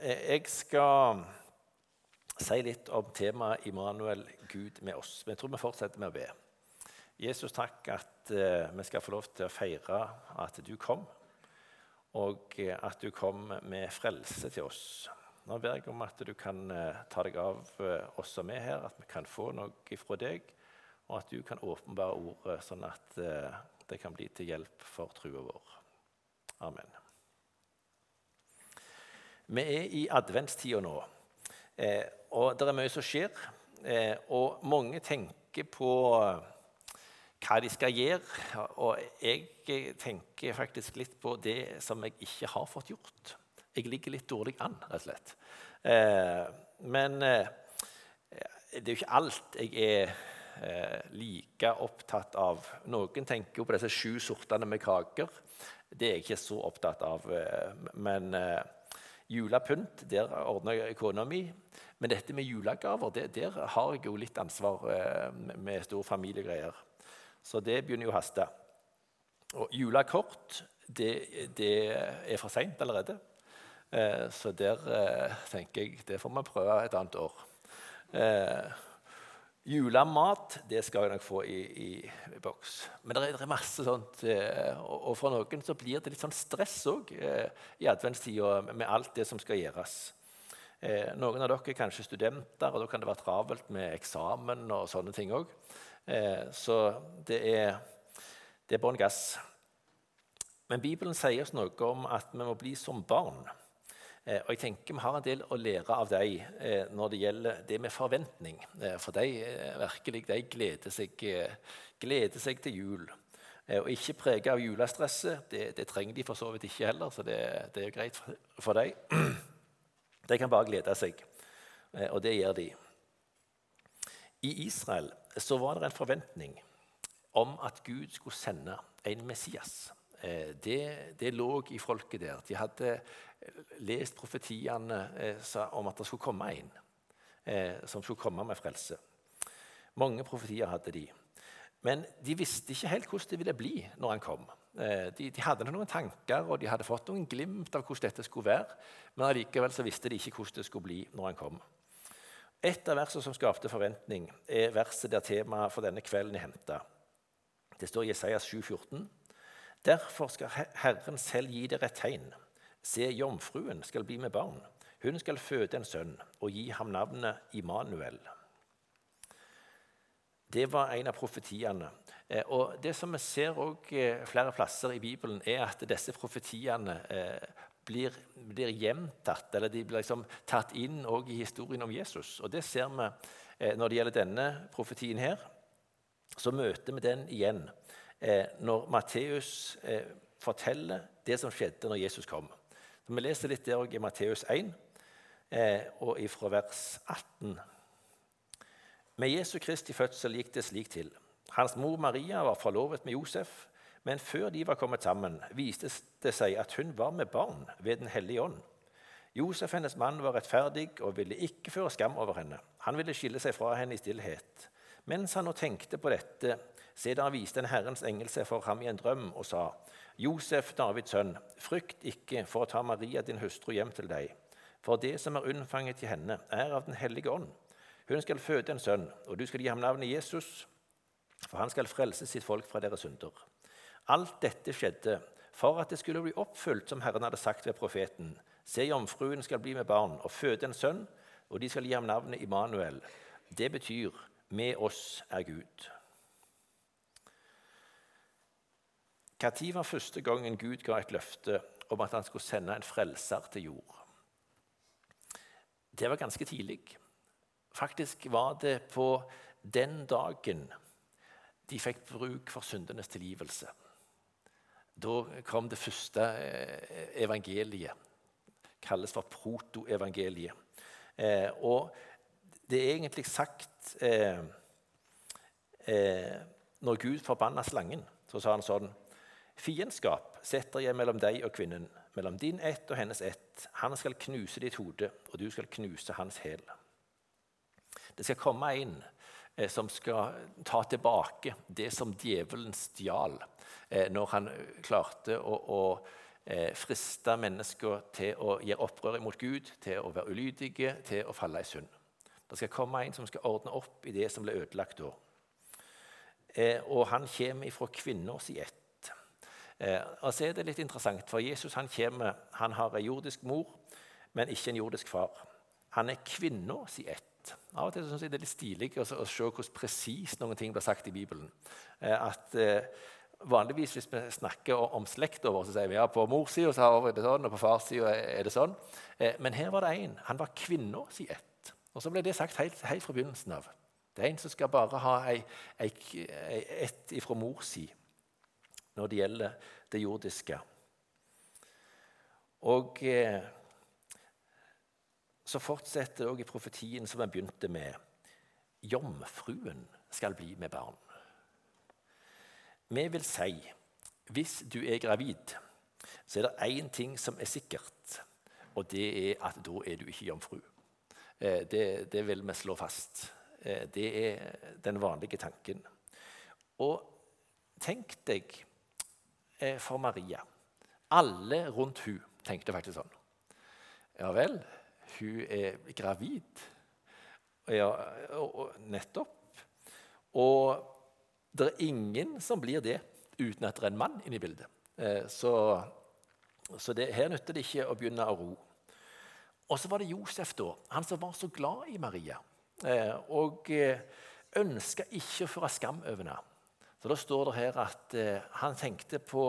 eh, jeg skal si litt om temaet Immanuel, Gud med oss. Men jeg tror vi fortsetter med å be. Jesus, takk at uh, vi skal få lov til å feire at du kom, og uh, at du kom med frelse til oss. Nå ber jeg om at du kan uh, ta deg av oss som er her, at vi kan få noe fra deg, og at du kan åpenbare ordet, sånn at det kan bli til hjelp for trua vår. Amen. Vi er i adventstida nå, eh, og det er mye som skjer. Eh, og mange tenker på hva de skal gjøre. Og jeg tenker faktisk litt på det som jeg ikke har fått gjort. Jeg ligger litt dårlig an, rett og slett. Eh, men eh, det er jo ikke alt jeg er eh, like opptatt av. Noen tenker jo på disse sju sortene med kaker. Det er jeg ikke så opptatt av. Eh, men Julepynt, der ordner kona mi. Men dette med julegaver, det, der har jeg jo litt ansvar eh, med store familiegreier. Så det begynner jo å haste. Og julekort, det, det er for seint allerede. Eh, så der eh, tenker jeg det får vi prøve et annet år. Julemat det skal jeg nok få i, i, boks. Men det er, er masse sånt. Eh, og, og, for noen så blir det litt sånn stress òg eh, i adventstida med alt det som skal gjøres. Eh, noen av dere er kanskje studenter, og da kan det være travelt med eksamen og sånne ting òg. Eh, så det er, det er bånn gass. Men Bibelen sier oss noe om at vi må bli som barn. Eh, og jeg tenker Vi har en del å lære av dem eh, når det gjelder det med forventning. Eh, for de virkelig, de gleder seg, gleder seg til jul. Og ikke prege av julestresset. Det, det, trenger de for så vidt ikke heller, så det, det er greit for, for dem. De kan bare glede seg, og det gjør de. I Israel så var det en forventning om at Gud skulle sende en Messias. Det, det lå i folket der. De hadde lest profetiene eh, om at det skulle komme en eh, som skulle komme med frelse. Mange profetier hadde de. Men de visste ikke helt hvordan det ville bli når han kom. Eh, de, de, hadde noen tanker og de hadde fått noen glimt av hvordan dette skulle være, men allikevel så visste de ikke hvordan det skulle bli når han kom. Et av versene som skapte forventning, er verset der temaet for denne kvelden er henta. Det står i Jesajas 7,14.: Derfor skal Herren selv gi dere et tegn. Se, jomfruen skal bli med barn. Hun skal føde en sønn og gi ham navnet Immanuel. Det var en av profetiene. Eh, og Det som vi ser også flere plasser i Bibelen, er at disse profetiene eh, blir, blir gjentatt, eller de blir liksom tatt inn i historien om Jesus. Og Det ser vi når det gjelder denne profetien her. Så møter vi den igjen når Matteus forteller det som skjedde når Jesus kom. Vi leser litt der i Matteus 1, eh, og ifra vers 18. Med Jesu Kristi fødsel gikk det slik til. Hans mor Maria var forlovet med Josef, men før de var kommet sammen, viste det seg at hun var med barn ved Den hellige ånd. Josef, hennes mann, var rettferdig og ville ikke føre skam over henne. Han ville skille seg fra henne i stillhet. Mens han nå tenkte på dette, se da viste en Herrens engel seg for ham i en drøm og sa:" Josef, Davids sønn, frykt ikke for å ta Maria, din hustru, hjem til deg. For det som er unnfanget i henne, er av Den hellige ånd. Hun skal føde en sønn, og du skal gi ham navnet Jesus, for han skal frelse sitt folk fra deres synder. Alt dette skjedde for at det skulle bli oppfylt, som Herren hadde sagt ved profeten. Se, jomfruen skal bli med barn og føde en sønn, og de skal gi ham navnet Immanuel. Det betyr 'med oss er Gud'. Når var første gangen Gud ga et løfte om at han skulle sende en frelser til jord? Det var ganske tidlig. Faktisk var det på den dagen de fikk bruk for syndenes tilgivelse. Da kom det første eh, evangeliet. kalles for protoevangeliet. Eh, og det er egentlig sagt eh, eh, Når Gud forbanna slangen, så sa han sånn Fiendskap setter jeg mellom deg og kvinnen, mellom din ett og hennes ett. Han skal knuse ditt hode, og du skal knuse hans hæl. Det skal komme en eh, som skal ta tilbake det som djevelen stjal eh, når han klarte å, å eh, friste mennesker til å gjøre opprør mot Gud, til å være ulydige, til å falle i synd. Det skal komme en som skal ordne opp i det som ble ødelagt da. Eh, og han kommer ifra fra kvinners ett. Eh, og så er det litt interessant, for Jesus han, kommer, han har en jordisk mor, men ikke en jordisk far. Han er kvinners ett. Av og til syns jeg det er litt stilig å, å se hvordan presist noen ting blir sagt i Bibelen. Eh, at eh, Vanligvis hvis vi snakker om slekta vår, så sier vi ja, på morssida er det sånn, og på farssida er det sånn. Eh, men her var det én. Han var kvinna si ett. Og så ble det sagt helt, helt fra begynnelsen av. Det er en som skal bare ha ei, ei, ei, ett ifra mor si når det gjelder det jordiske. Og eh, så fortsetter det òg i profetien som en begynte med. Jomfruen skal bli med barn. Vi vil si hvis du er gravid, så er det én ting som er sikkert, og det er at da er du ikke jomfru. Eh, det, det vil vi slå fast. Eh, det er den vanlige tanken. Og tenk deg for Maria. Alle rundt hun tenkte faktisk sånn. Ja vel, hun er gravid. Ja, nettopp. Og det er ingen som blir det uten at det er en mann inne i bildet. Eh, så, så det, her nytter det ikke å begynne å ro. Og så var det Josef, da, han som var så glad i Maria. Eh, og eh, ønska ikke å føre skam over henne. Så Da står det her at han tenkte på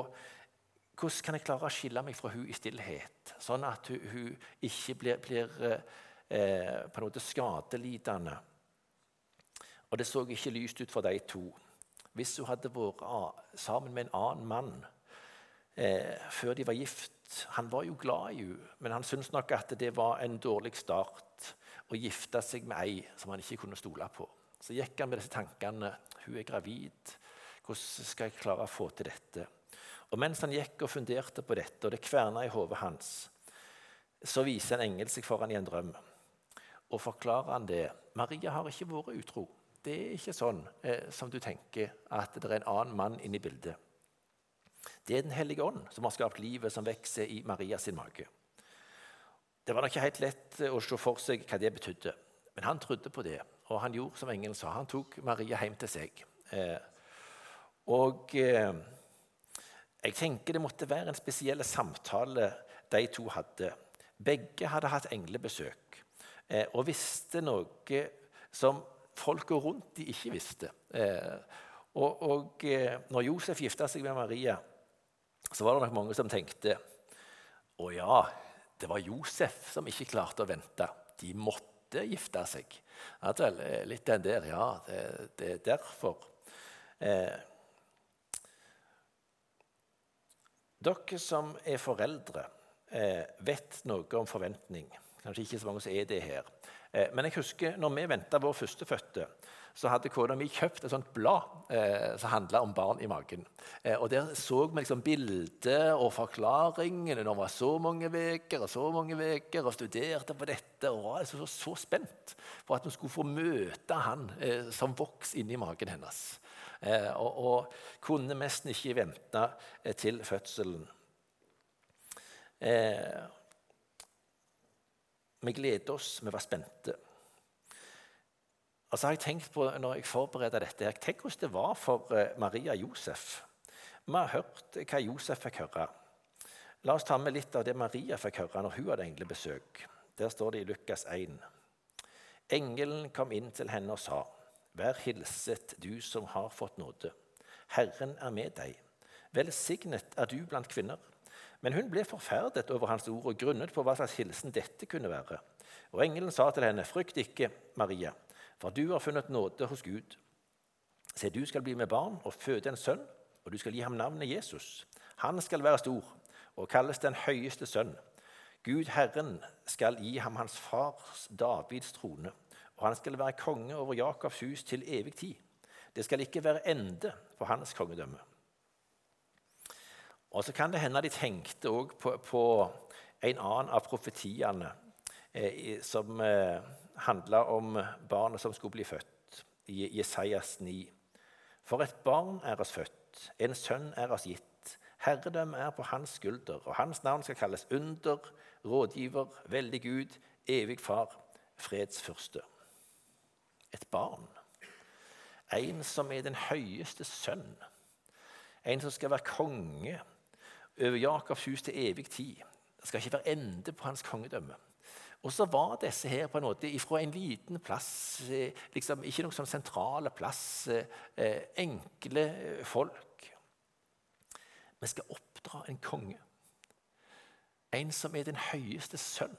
hvordan kan jeg klare å skille meg fra hun i stillhet, sånn at hun, hun ikke blir, blir eh, på en måte skadelidende. Og det så ikke lyst ut for de to hvis hun hadde vært sammen med en annen mann eh, før de var gift Han var jo glad i henne, men han syntes nok at det var en dårlig start å gifte seg med ei som han ikke kunne stole på. Så gikk han med disse tankene. Hun er gravid. Hvordan skal jeg klare å få til dette? Og Mens han gikk og funderte på dette, og det kverna i hodet hans, så viser en engel seg foran i en drøm og forklarer han det. Maria har ikke vært utro det er ikke sånn eh, som du tenker, at det er en annen mann inne i bildet. Det er Den hellige ånd som har skapt livet som vokser i Marias mage. Det var nok ikke helt lett eh, å se for seg hva det betydde, men han trodde på det. Og han gjorde som engelen sa. Han tok Maria hjem til seg. Eh, og eh, jeg tenker det måtte være en spesiell samtale de to hadde. Begge hadde hatt englebesøk eh, og visste noe som folka rundt de ikke visste. Eh, og, og eh, når Josef gifta seg med Maria, så var det nok mange som tenkte å ja, det var Josef som ikke klarte å vente. De måtte gifte seg. Litt den der, ja, det, det er derfor. Eh, dere som er foreldre, eh, vet noe om forventning. Kanskje ikke så mange som er det her. Eh, men jeg husker når vi venta vår førstefødte, så hadde kona mi kjøpt et sånt blad eh, som handla om barn i magen. Eh, og Der så vi liksom bildet og forklaringene når var så mange uker og så mange veker, og studerte på dette og var så, så, spent for at vi skulle få møte han eh, som voks inni magen hennes. Eh, og, og, kunne nesten ikke vente eh, til fødselen. Eh, vi gledet oss, vi var spente. Og så har jeg tenkt på, når jeg forbereder dette, Tenk hvordan det var for Maria Josef. Vi har hørt hva Josef fikk høre. La oss ta med litt av det Maria fikk høre når hun hadde englebesøk. Der står det i Lukas 1. Engelen kom inn til henne og sa, Vær hilset, du som har fått nåde. Herren er med deg. Velsignet er du blant kvinner. Men hun ble forferdet over hans ord og grunnet på hva slags hilsen dette kunne være. Og engelen sa til henne, frykt ikke, Maria, for du har funnet nåde hos Gud. Se, du skal bli med barn og føde en sønn, og du skal gi ham navnet Jesus. Han skal være stor og kalles den høyeste sønn. Gud Herren skal gi ham hans fars Davids trone, og han skal være konge over Jakobs hus til evig tid. Det skal ikke være ende på hans kongedømme. Og så kan det hende de tenkte òg på, på, en annen av profetiene eh, som eh, handla om barnet som skulle bli født, i Jesajas 9. For et barn er oss født, en sønn er oss gitt. herredømme er på hans skulder, og hans navn skal kalles under, rådgiver, veldig Gud, evig far, fredsfyrste. Et barn. En som er den høyeste sønn. En som skal være konge over Jakobs hus til evig tid. Det skal ikke være ende på hans kongedømme. Og så var disse her på en måte fra en liten plass, eh, liksom ikke noen sånn sentrale plass, eh, enkle folk. Vi skal oppdra en konge. En som er den høyeste sønn.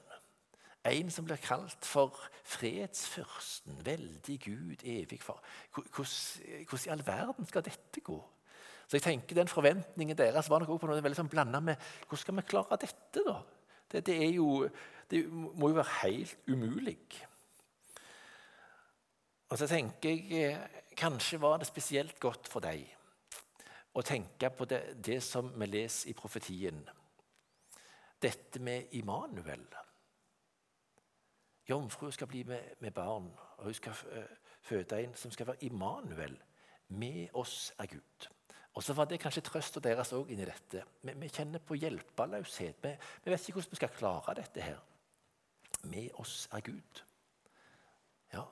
En som blir kalt for fredsfyrsten, veldig Gud, evig far. Hvordan i all verden skal dette gå? Så jeg tenker Den forventningen deres var nok også på noe veldig sånn blanda med hvordan skal vi klare dette. da? Det, det, jo, det må jo være helt umulig. Og så tenker jeg eh, kanskje var det spesielt godt for deg å tenke på det, det som vi leser i profetien. Dette med Immanuel. Jomfru skal bli med, med, barn, og hun skal eh, føde en som skal være Immanuel. Med oss er Gud. Og så var det kanskje trøsta deres òg inni dette. Vi, vi, kjenner på hjelpeløshet. Vi, vi, vet ikke hvordan vi skal klare dette her. Med oss er Gud. Ja,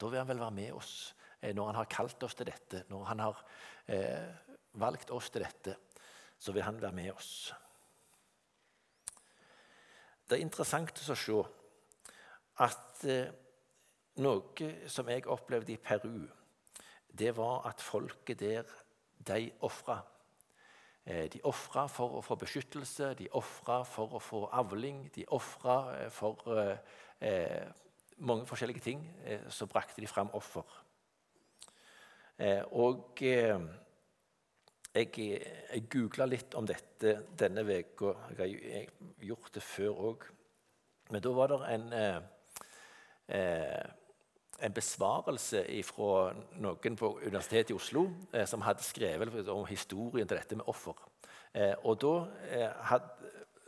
da vil han vel være med oss eh, når han har kalt oss til dette. Når han har eh, valgt oss til dette, så vil han være med oss. Det er interessant å se at eh, noe som jeg opplevde i Peru, det var at folket der de ofra. Eh, de ofra for å få beskyttelse, de ofra for å få avling, de ofra eh, for eh, eh, mange forskjellige ting. Eh, så brakte de fram offer. Eh, og jeg, jeg googla litt om dette denne uka. Jeg har gjort det før òg. Men da var det en en besvarelse fra noen på Universitetet i Oslo eh, som hadde skrevet om historien til dette med offer. Eh, og Da eh,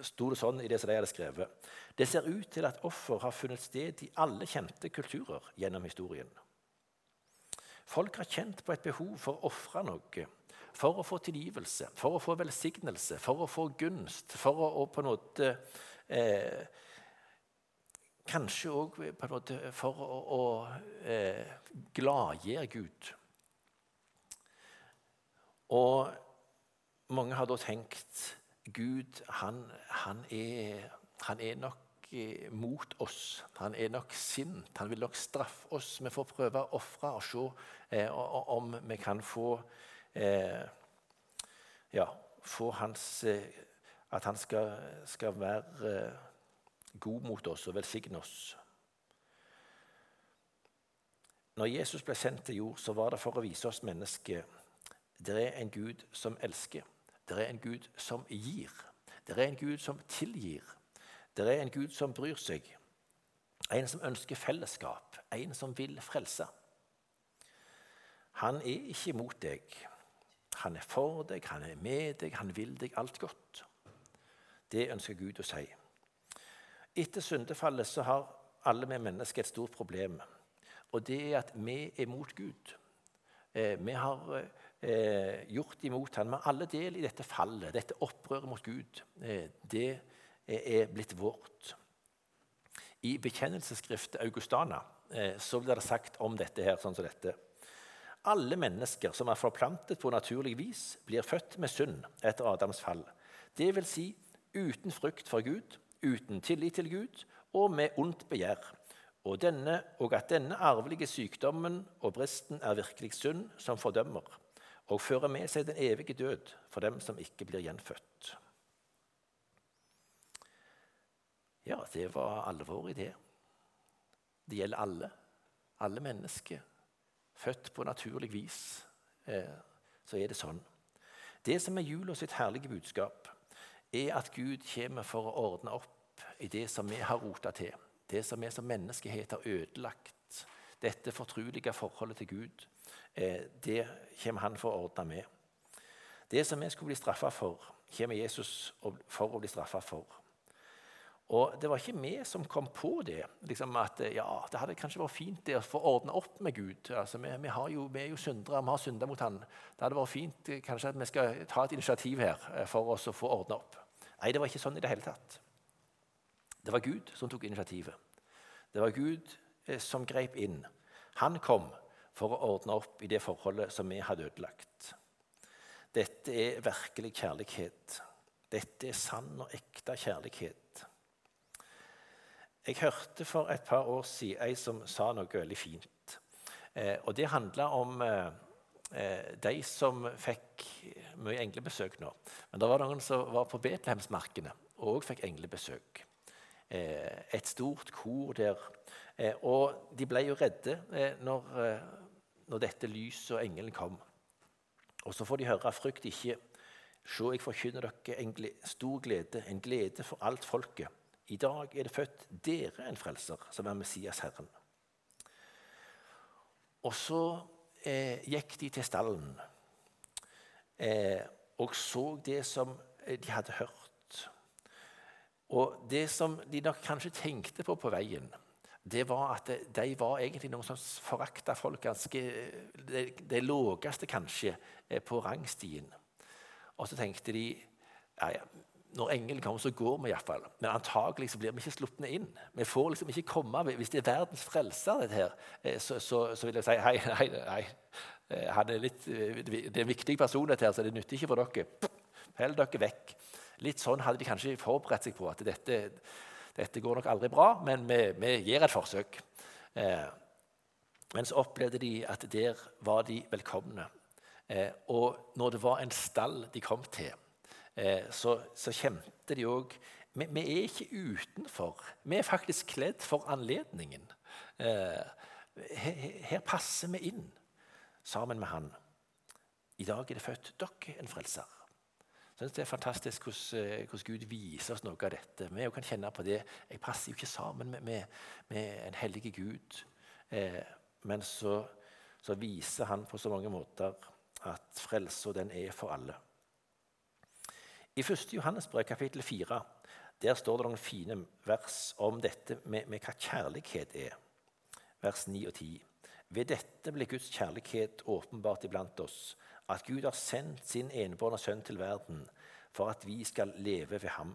sto det sånn i det som de hadde skrevet Det ser ut til at offer har funnet sted i alle kjente kulturer gjennom historien. Folk har kjent på et behov for å ofre noe. For å få tilgivelse, for å få velsignelse, for å få gunst. For å, å på en måte eh, Kanskje òg for å, å eh, gladgjøre Gud. Og mange har da tenkt Gud, han, han, er, han er, nok eh, mot oss. Han er nok sint. Han vil nok straffe oss. Vi får prøve å ofre og se eh, om vi kan få eh, Ja, få hans eh, At han skal, skal være eh, god mot oss og velsigne oss. Når Jesus ble sendt til jord, så var det for å vise oss mennesker det er en Gud som elsker. Det er en Gud som gir. Det er en Gud som tilgir. Det er en Gud som bryr seg. En som ønsker fellesskap. En som vil frelse. Han er ikke imot deg. Han er for deg, han er med deg, han vil deg alt godt. Det ønsker Gud å si. Etter syndefallet så har alle vi mennesker et stort problem. Og det er at vi er mot Gud. Eh, vi har eh, gjort imot ham. Vi har alle del i dette fallet, dette opprøret mot Gud. Eh, det er blitt vårt. I bekjennelsesskriftet Augustana eh, så blir det sagt om dette her sånn som dette. Alle mennesker som er forplantet på naturlig vis, blir født med synd etter Adams fall. Det vil si uten frykt for Gud uten tillit til Gud og med ondt begjær. Og, denne, og at denne arvelige sykdommen og bristen er virkelig synd som fordømmer, og fører med seg den evige død for dem som ikke blir gjenfødt. Ja, det var alvoret i det. Det gjelder alle. Alle mennesker. Født på naturlig vis. Eh, så er det sånn. Det som er jula sitt herlige budskap, er at Gud kommer for å ordne opp i det som vi har rota til. Det som vi som menneskehet har ødelagt. Dette fortrulige forholdet til Gud. Eh, det kommer han for å ordne med. Det som vi skulle bli straffa for, kommer Jesus for å bli straffa for. Og det var ikke vi som kom på det. Liksom at ja, Det hadde kanskje vært fint det å få ordne opp med Gud. Altså, vi, vi, jo, vi, er jo syndere, vi har synda mot Han. Det hadde vært fint kanskje at vi skal ta et initiativ her for oss å få ordna opp. Nei, det var ikke sånn i det hele tatt. Det var Gud som tok initiativet. Det var Gud som grep inn. Han kom for å ordne opp i det forholdet som vi hadde ødelagt. Dette er virkelig kjærlighet. Dette er sann og ekte kjærlighet. Jeg hørte for et par år siden ei som sa noe veldig fint. Eh, og Det handla om eh, eh, de som fikk mye englebesøk nå. Men det var noen som var på Betlehemsmarkene og òg fikk englebesøk. Eh, et stort kor der. Eh, og de ble jo redde eh, når, når dette lyset og engelen kom. Og så får de høre 'frykt ikke'. Se, jeg forkynner dere en stor glede, en glede for alt folket. I dag er det født dere en frelser, som er Messias Herren. Og så eh, gikk de til stallen eh, og så det som eh, de hadde hørt. Og det som de nok kanskje tenkte på på veien, det var at de var egentlig noen som forakta folk ganske det, de lågeste, kanskje, eh, på rangstien. Og så tenkte de ja, ja, når engelen kommer, så går vi iallfall. Men antagelig så blir vi ikke sluppet inn. Vi får liksom ikke komme, Hvis det er verdens frelser, dette her, eh, så, så, så vil jeg si hei, nei, nei. Eh, han er litt, eh, det er en viktig person, dette her, så det nytter ikke for dere. Hold dere vekk. Litt sånn hadde de kanskje forberedt seg på at dette, dette går nok aldri bra, men vi, vi gir et forsøk. Eh, men så opplevde de at der var de velkomne. Eh, og når det var en stall de kom til så, så kjente de òg vi, vi, er ikke utenfor. Vi er faktisk kledd for anledningen. Eh, her, her, passer vi inn sammen med Han. I dag er det født dere en frelser. Synes Det er fantastisk hvordan, eh, hvordan, Gud viser oss noe av dette. Vi kan kjenne på det. Jeg passer jo ikke sammen med, med, med en hellig Gud. Eh, men så, så, viser han på så mange måter at frelsa den er for alle. I 1. Johannesbrev kapittel 4 der står det noen fine vers om dette med, med hva kjærlighet er. Vers 9 og 10. Ved dette ble Guds kjærlighet åpenbart iblant oss, at Gud har sendt sin enbårne sønn til verden for at vi skal leve ved ham.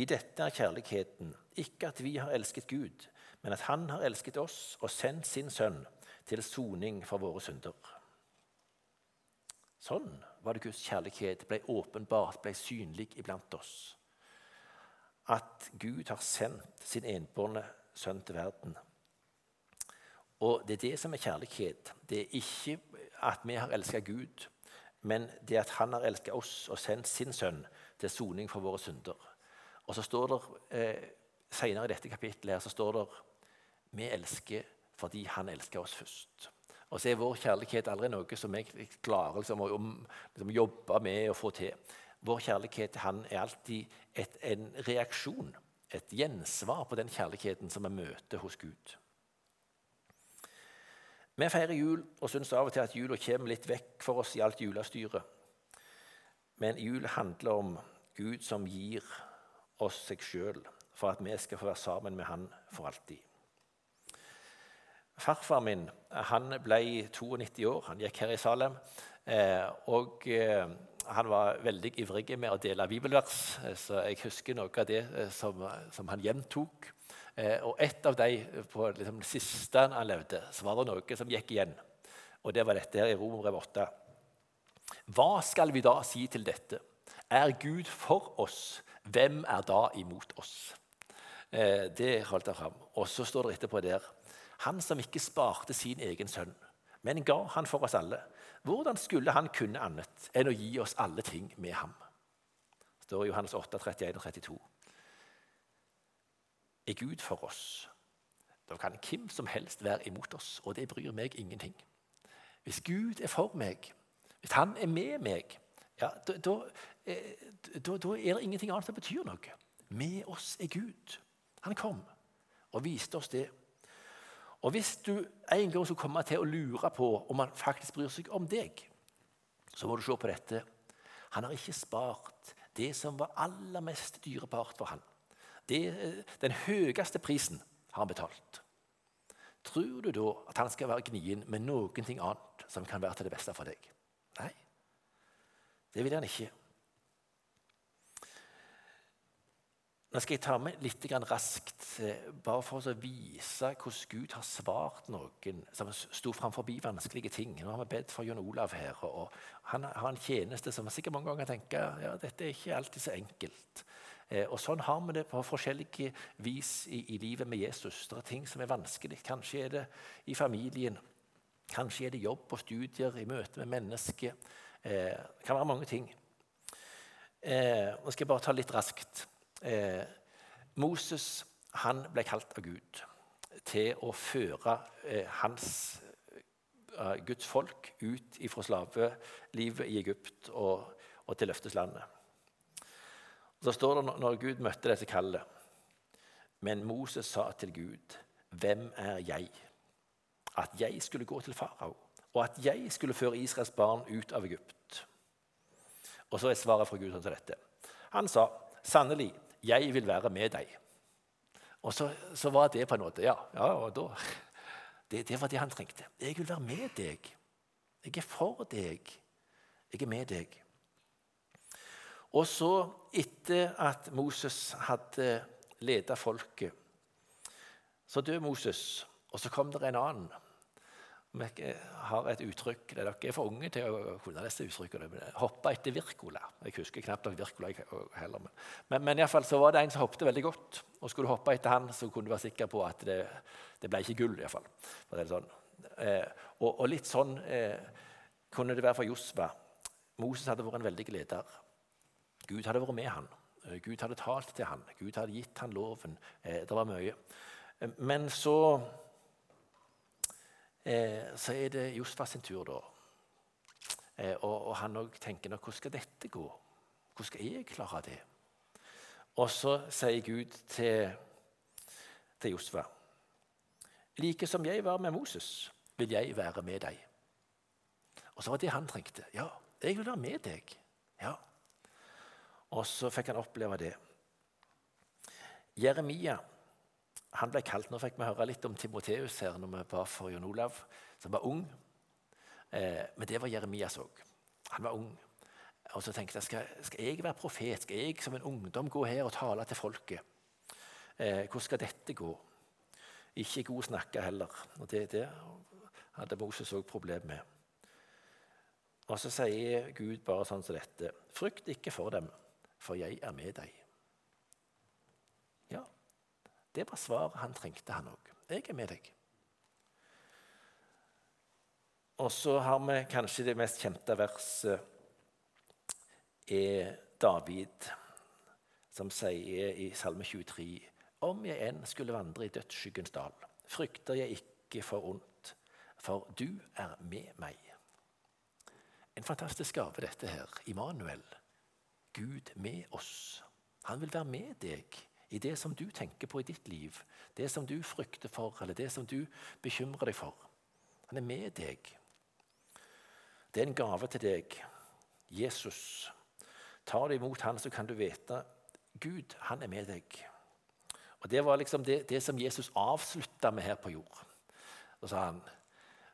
I dette er kjærligheten, ikke at vi har elsket Gud, men at Han har elsket oss og sendt sin sønn til soning for våre synder. Sånn var det Guds kjærlighet ble åpenbart, ble synlig iblant oss. At Gud har sendt sin enbårne sønn til verden. Og Det er det som er kjærlighet. Det er ikke at vi har elska Gud, men det at han har elska oss og sendt sin sønn til soning for våre synder. Og så står det eh, Senere i dette kapittelet her, så står det vi elsker fordi han elsker oss først. Og så er vår kjærlighet aldri noe som jeg klarer liksom, å liksom, jobbe med å få til. Vår kjærlighet Han er alltid et, en reaksjon, et gjensvar på den kjærligheten som vi møter hos Gud. Vi feirer jul og syns av og til at jula kommer litt vekk for oss i alt julestyret. Men jul handler om Gud som gir oss seg sjøl for at vi skal få være sammen med Han for alltid. Farfar min han ble 92 år. Han gikk her i Salem. Eh, og eh, han var veldig ivrig med å dele bibelvers, eh, så jeg husker noe av det som, som han gjentok. og et av de på liksom, det siste han levde, så var det noe som gikk igjen. Og det var dette her i Romerbrev 8. Hva skal vi da si til dette? Er Gud for oss, hvem er da imot oss? det holdt han fram. Og så står det etterpå der han som ikke sparte sin egen sønn, men ga han for oss alle. Hvordan skulle han kunne annet enn å gi oss alle ting med ham? Det står i Johannes 8, 31 og 32. Er Gud for oss, da kan hvem som helst være imot oss, og det bryr meg ingenting. Hvis Gud er for meg, hvis Han er med meg, ja, da, da, eh, da, da er det ingenting annet som betyr noe. Med oss er Gud. Han kom og viste oss det og Hvis du en gang skulle komme til å lure på om han faktisk bryr seg om deg, så må du se på dette. Han har ikke spart det som var aller mest dyrebart for han. Det, den høyeste prisen har han betalt. Tror du da at han skal være gnien med noen ting annet som kan være til det beste for deg? Nei, det vil han ikke. Nå skal jeg ta med litt raskt, eh, bare for å vise hvordan Gud har svart noen som sto framfor vanskelige ting. Nå har vi bedt for Jon Olav her. og Han har en tjeneste som sikkert mange ganger tenker ja, dette er ikke alltid så enkelt. Eh, og Sånn har vi det på forskjellige vis i, i livet med Jesus. Det er ting som er vanskelig. Kanskje er det i familien. Kanskje er det jobb og studier i møte med mennesker. Eh, det kan være mange ting. Nå skal jeg bare ta litt raskt. Eh, Moses han ble kalt av Gud til å føre eh, hans, eh, Guds folk ut fra slavelivet i Egypt og, og til løfteslandet. Så står det når Gud møtte dette kallet Men Moses sa til Gud, 'Hvem er jeg?' At jeg skulle gå til farao, og at jeg skulle føre Israels barn ut av Egypt. Og så er svaret fra Gud til dette. Han sa, 'Sannelig, 'Jeg vil være med deg'. Og så, så var det på en måte Ja, ja og da det, det, var det han trengte. 'Jeg vil være med deg. Jeg er for deg. Jeg er med deg.' Og så, etter at Moses hadde ledet folket, så døde Moses, og så kom det en annen vi har et uttrykk Dere er for unge til å kunne disse uttrykkene. Hoppe etter Wirkola. Jeg husker knapt nok Wirkola heller. Men, men, men iallfall så var det en som hoppet veldig godt. Og skulle du hoppe etter han, så kunne du være sikker på at det, det ble ikke gull. I hvert fall. Det sånn. eh, og, og, litt sånn eh, kunne det være for Josva. Moses hadde vært en veldig leder. Gud hadde vært med han. Eh, Gud hadde talt til han. Gud hadde gitt han loven. Eh, det var mye. Eh, men så eh, så er det Josfa sin tur, da. Eh, og, og, han òg tenker nå, hvordan skal dette gå? Hvordan skal jeg klare det? Og så sier Gud til, til Josfa Like som jeg var med Moses, vil jeg være med deg. Og så var det han trengte. Ja, jeg vil være med deg. Ja. Og så fikk han oppleve det. Jeremia han ble kalt, Nå fikk vi høre litt om Timoteus her når vi ba for Jon Olav, som var ung. Eh, men det var Jeremias òg. Han var ung. Og så tenkte jeg skal, skal jeg være profet? Skal jeg som en ungdom gå her og tale til folket? Eh, hvordan skal dette gå? Ikke god snakke heller. Og det, det hadde Moses òg problem med. Og så sier Gud bare sånn som dette.: Frykt ikke for dem, for jeg er med deg. Det var svaret han trengte, han òg. Jeg er med deg. Og så har vi kanskje det mest kjente verset er David, som sier i Salme 23.: Om jeg enn skulle vandre i dødsskyggens dal, frykter jeg ikke for ondt, for du er med meg. En fantastisk gave, dette her. Immanuel. Gud med oss. Han vil være med deg i det som du tenker på i ditt liv, det som du frykter for, eller det som du bekymrer deg for. Han er med deg. Det er en gave til deg. Jesus. Tar du imot han, så kan du vite Gud, han er med deg. Og Det var liksom det, det som Jesus avslutta med her på jord. Da sa han,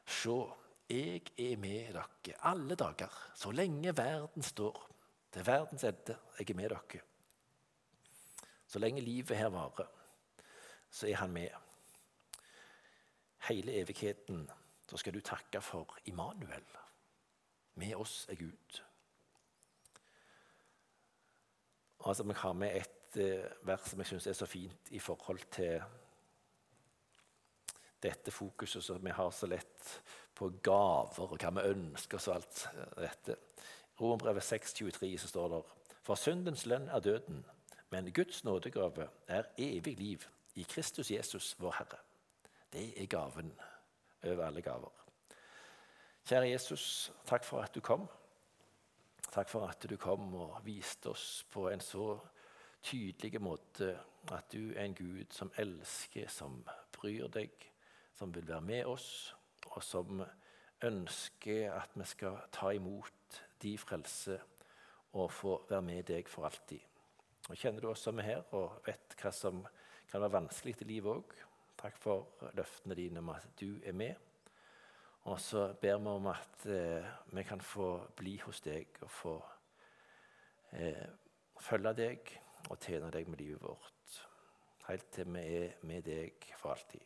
Se, jeg er med dere alle dager, så lenge verden står. Til verdens ende. Jeg er med dere. Så lenge livet her varer, så er han med. Hele evigheten så skal du takke for Immanuel. Med oss er Gud. Altså, Vi har med et eh, vers som jeg syns er så fint i forhold til dette fokuset som vi har så lett på gaver og hva vi ønsker oss og alt dette. Romerbrevet 6,23 så står det For syndens lønn er døden, men Guds nådegave er evig liv i Kristus Jesus, vår Herre. Det er gaven over alle gaver. Kjære Jesus, takk for at du kom. Takk for at du kom og viste oss på en så tydelig måte at du er en Gud som elsker, som bryr deg, som vil være med oss, og som ønsker at vi skal ta imot de frelse og få være med deg for alltid. Og Kjenner du oss som er her og vet hva som kan være vanskelig i livet òg. Takk for løftene dine om at du er med. Og så ber vi om at eh, vi kan få bli hos deg og få eh, følge deg og tjene deg med livet vårt. Helt til vi er med deg for alltid.